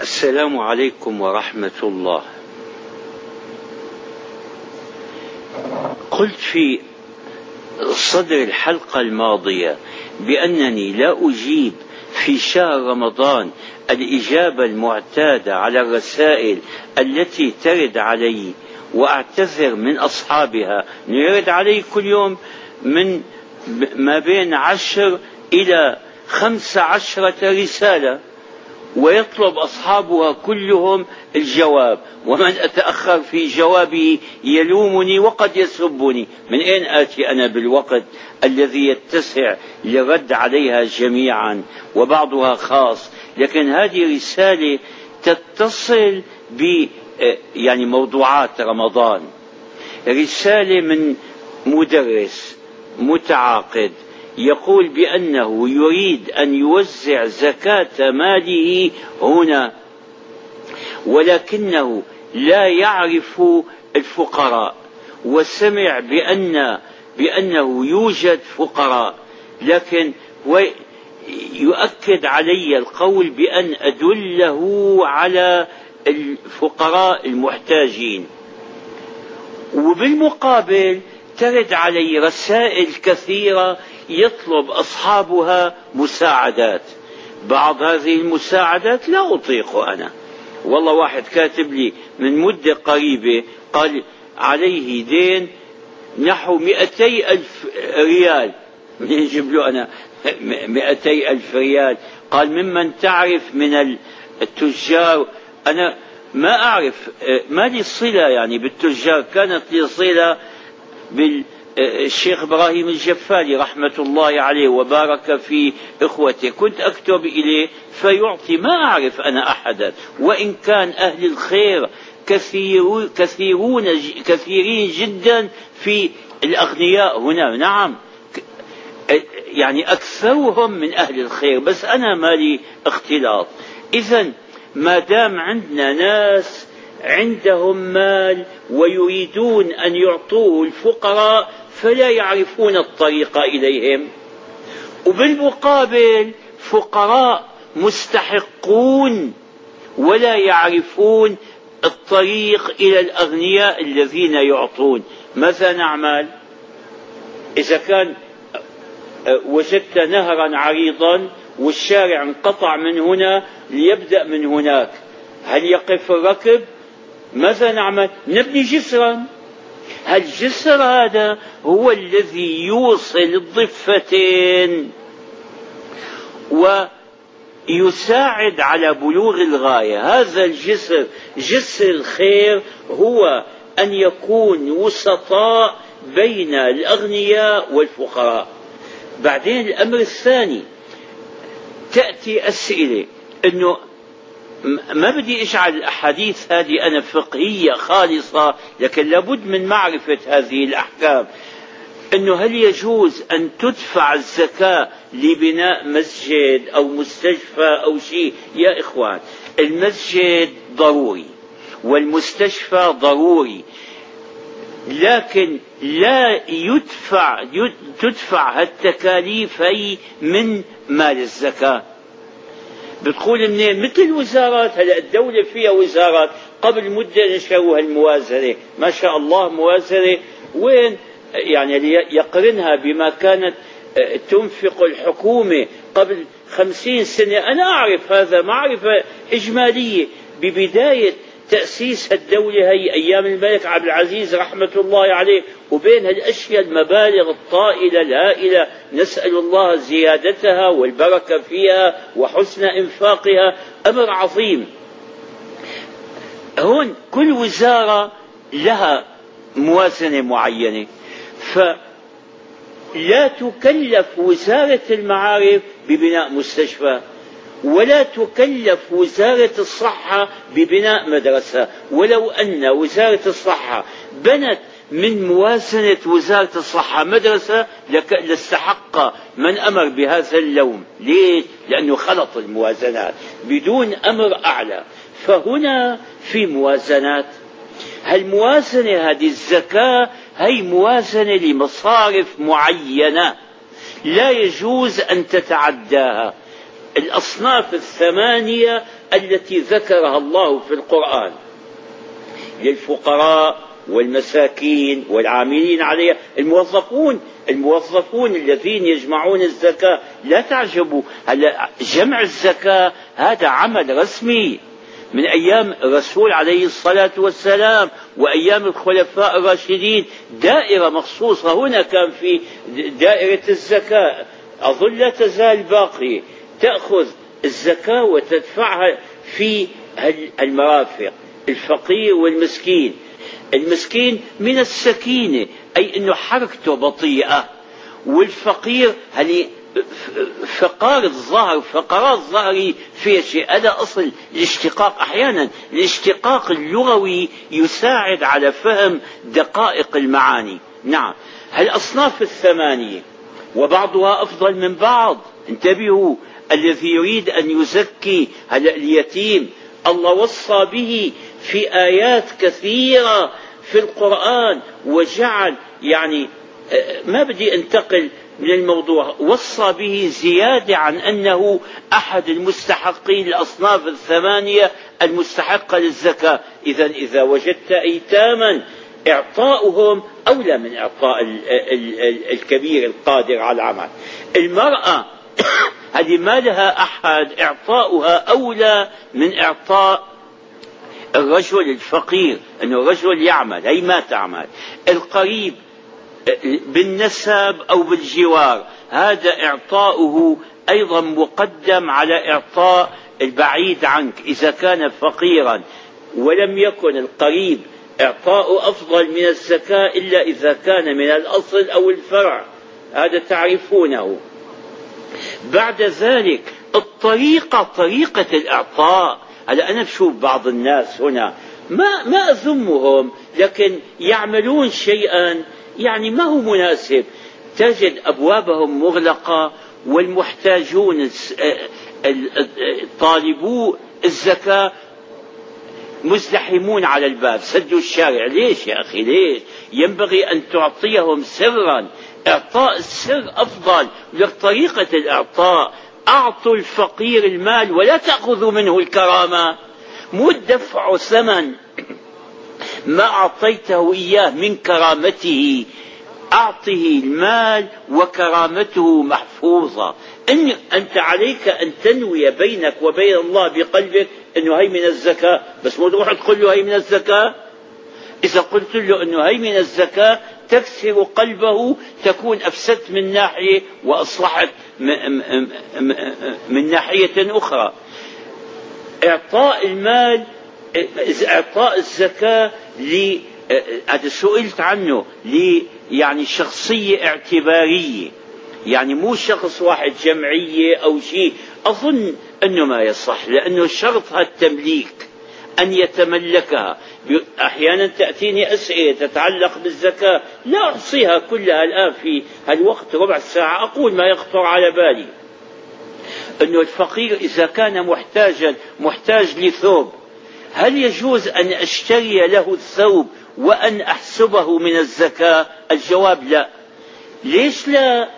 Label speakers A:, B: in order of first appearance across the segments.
A: السلام عليكم ورحمة الله. قلت في صدر الحلقة الماضية بأنني لا أجيب في شهر رمضان الإجابة المعتادة على الرسائل التي ترد علي وأعتذر من أصحابها يرد علي كل يوم من ما بين عشر إلى خمس عشرة رسالة ويطلب أصحابها كلهم الجواب. ومن أتأخر في جوابه يلومني وقد يسبني. من أين آتي أنا بالوقت الذي يتسع لرد عليها جميعا وبعضها خاص؟ لكن هذه رسالة تتصل ب يعني موضوعات رمضان. رسالة من مدرس متعاقد. يقول بأنه يريد أن يوزع زكاة ماله هنا ولكنه لا يعرف الفقراء وسمع بأن بأنه يوجد فقراء لكن يؤكد علي القول بأن أدله على الفقراء المحتاجين. وبالمقابل ترد علي رسائل كثيرة يطلب أصحابها مساعدات. بعض هذه المساعدات لا أطيق أنا. والله واحد كاتب لي من مدة قريبة قال عليه دين نحو مئتي ألف ريال. من يجيب له أنا مئتي ألف ريال. قال ممن تعرف من التجار؟ أنا ما أعرف ما لي صلة يعني بالتجار. كانت لي صلة بالشيخ إبراهيم الجفالي رحمة الله عليه وبارك في إخوته. كنت أكتب إليه فيعطي ما أعرف أنا أحدا. وإن كان أهل الخير كثير كثيرون كثيرين جدا في الأغنياء هنا. نعم. يعني أكثرهم من أهل الخير بس أنا مالي اختلاط. إذا ما دام عندنا ناس عندهم مال ويريدون أن يعطوه الفقراء فلا يعرفون الطريق إليهم. وبالمقابل فقراء مستحقون ولا يعرفون الطريق إلى الأغنياء الذين يعطون. ماذا نعمل؟ إذا كان وجدت نهرا عريضا والشارع انقطع من هنا ليبدأ من هناك هل يقف الركب؟ ماذا نعمل؟ نبني جسرا. الجسر هذا هو الذي يوصل الضفتين ويساعد على بلوغ الغاية. هذا الجسر جسر الخير هو أن يكون وسطاء بين الأغنياء والفقراء. بعدين الأمر الثاني تأتي أسئلة أنه ما بدي اجعل الاحاديث هذه أنا فقهية خالصة لكن لابد من معرفة هذه الأحكام. إنه هل يجوز أن تدفع الزكاة لبناء مسجد أو مستشفى أو شيء؟ يا إخوان المسجد ضروري والمستشفى ضروري لكن لا يدفع تدفع هالتكاليف هي من مال الزكاة. بتقول منين مثل الوزارات هلا الدولة فيها وزارات. قبل مدة نشروا هالموازنة ما شاء الله موازنة. وين؟ يعني يقرنها بما كانت آه، تنفق الحكومة قبل خمسين سنة. أنا أعرف هذا معرفة إجمالية. ببداية تأسيس الدولة هي أيام الملك عبد العزيز رحمة الله عليه وبين هالأشياء المبالغ الطائلة الهائلة نسأل الله زيادتها والبركة فيها وحسن إنفاقها. أمر عظيم. هون كل وزارة لها موازنة معينة. فلا تكلف وزارة المعارف ببناء مستشفى. ولا تكلف وزارة الصحة ببناء مدرسة. ولو أن وزارة الصحة بنت من موازنة وزارة الصحة مدرسة لاستحق من أمر بهذا اللوم. ليش؟ لأنه خلط الموازنات. بدون أمر أعلى. فهنا في موازنات. هالموازنة هذه الزكاة؟ هي موازنة لمصارف معينة. لا يجوز أن تتعداها. الأصناف الثمانية التي ذكرها الله في القرآن. للفقراء والمساكين والعاملين عليها. الموظفون الموظفون الذين يجمعون الزكاة. لا تعجبوا. هلا جمع الزكاة هذا عمل رسمي. من أيام الرسول عليه الصلاة والسلام وأيام الخلفاء الراشدين دائرة مخصوصة هنا كان في دائرة الزكاة. أظن لا تزال باقية. تأخذ الزكاة وتدفعها في المرافق الفقير والمسكين. المسكين من السكينة أي أنه حركته بطيئة. والفقير هل فقار الظهر فقرات ظهري في شيء. هذا أصل الاشتقاق. أحيانا الاشتقاق اللغوي يساعد على فهم دقائق المعاني. نعم. الأصناف الثمانية وبعضها أفضل من بعض. انتبهوا الذي يريد أن يزكي اليتيم. الله وصى به في آيات كثيرة في القرآن وجعل يعني ما بدي أنتقل من الموضوع. وصى به زيادة عن أنه أحد المستحقين الأصناف الثمانية المستحقة للزكاة. إذا إذا وجدت أيتاما إعطاؤهم أولى من إعطاء الكبير القادر على العمل. المرأة هذه ما لها أحد إعطاؤها أولى من إعطاء الرجل الفقير أنه الرجل يعمل هي ما تعمل. القريب بالنسب أو بالجوار هذا إعطاؤه أيضا مقدم على إعطاء البعيد عنك إذا كان فقيرا. ولم يكن القريب إعطاء أفضل من الزكاة إلا إذا كان من الأصل أو الفرع. هذا تعرفونه. بعد ذلك الطريقة طريقة الإعطاء. هلا أنا بشوف بعض الناس هنا ما ما أذمهم لكن يعملون شيئا يعني ما هو مناسب. تجد أبوابهم مغلقة والمحتاجون طالبو الزكاة مزدحمون على الباب. سدوا الشارع. ليش يا أخي؟ ليش؟ ينبغي أن تعطيهم سرا. إعطاء السر أفضل لك طريقة الإعطاء. أعطوا الفقير المال ولا تأخذوا منه الكرامة. مو الدفع ثمن. ما أعطيته إياه من كرامته. أعطه المال وكرامته محفوظة. إن أنت عليك أن تنوي بينك وبين الله بقلبك أنه هي من الزكاة. بس مو تروح تقول له هي من الزكاة؟ إذا قلت له أنه هي من الزكاة تكسر قلبه تكون أفسدت من ناحية وأصلحت من ناحية أخرى. إعطاء المال إعطاء الزكاة ل هذا سئلت عنه ل يعني شخصية اعتبارية. يعني مو شخص واحد جمعية أو شيء. أظن أنه ما يصح لأنه شرطها التمليك. أن يتملكها. أحيانا تأتيني أسئلة تتعلق بالزكاة. لا أحصيها كلها الآن في الوقت ربع ساعة. أقول ما يخطر على بالي. أنه الفقير إذا كان محتاجا محتاج لثوب هل يجوز أن أشتري له الثوب وأن أحسبه من الزكاة؟ الجواب لا. ليش لا؟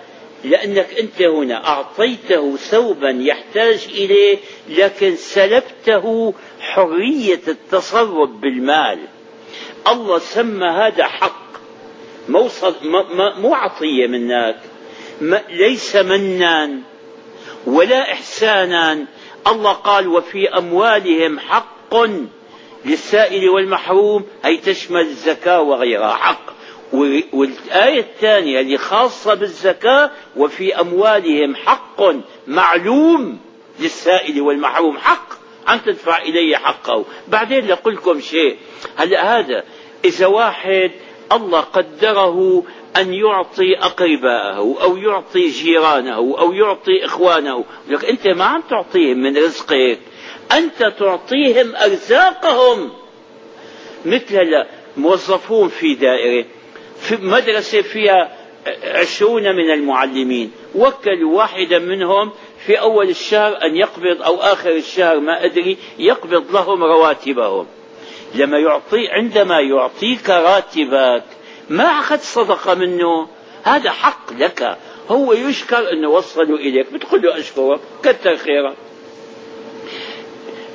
A: لأنك أنت هنا أعطيته ثوبا يحتاج إليه لكن سلبته حرية التصرف بالمال. الله سمى هذا حق. مو عطية منك. ليس منا ولا إحسانا. الله قال وفي أموالهم حق للسائل والمحروم. أي تشمل الزكاة وغيرها. حق. والآية الثانية اللي خاصة بالزكاة وفي أموالهم حق معلوم للسائل والمحروم. حق. أن تدفع إلي حقه. بعدين لقل لكم شيء. هلا هذا إذا واحد الله قدره أن يعطي أقرباءه أو يعطي جيرانه أو يعطي إخوانه لك أنت ما عم تعطيهم من رزقك أنت تعطيهم أرزاقهم. مثل هلا موظفون في دائرة في مدرسة فيها عشرون من المعلمين وكلوا واحدا منهم في أول الشهر أن يقبض أو آخر الشهر ما أدري يقبض لهم رواتبهم. لما يعطي عندما يعطيك راتبك ما أخذ صدقة منه. هذا حق لك. هو يشكر أنه وصلوا إليك. بتقول له أشكرك كثر خيرك.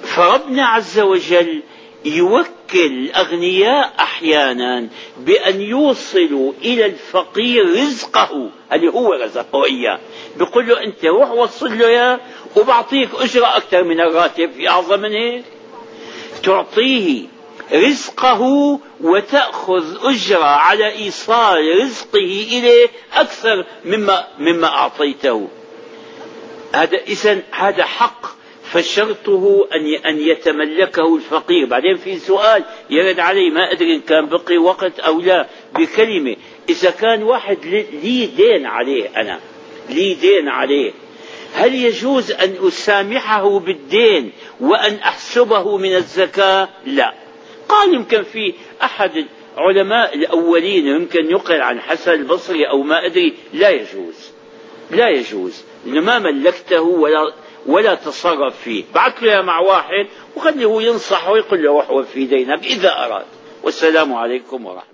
A: فربنا عز وجل يوكل الأغنياء أحيانا بأن يوصلوا إلى الفقير رزقه اللي هو رزقه إياه. بيقول له أنت روح وصل له إياه وبعطيك أجرة أكثر من الراتب في أعظم من هيك؟ تعطيه رزقه وتأخذ أجرة على إيصال رزقه إليه أكثر مما مما أعطيته. هذا إذا هذا حق فشرطه أن أن يتملكه الفقير. بعدين في سؤال يرد علي ما أدري إن كان بقي وقت أو لا بكلمة إذا كان واحد لي دين عليه أنا لي دين عليه هل يجوز أن أسامحه بالدين وأن أحسبه من الزكاة؟ لا. قال يمكن في أحد علماء الأولين يمكن يقل عن حسن البصري أو ما أدري لا يجوز. لا يجوز. ما ملكته ولا ولا تصرف فيه. بعث له مع واحد وخليه ينصح ويقول له روح في دينك إذا أراد. والسلام عليكم ورحمة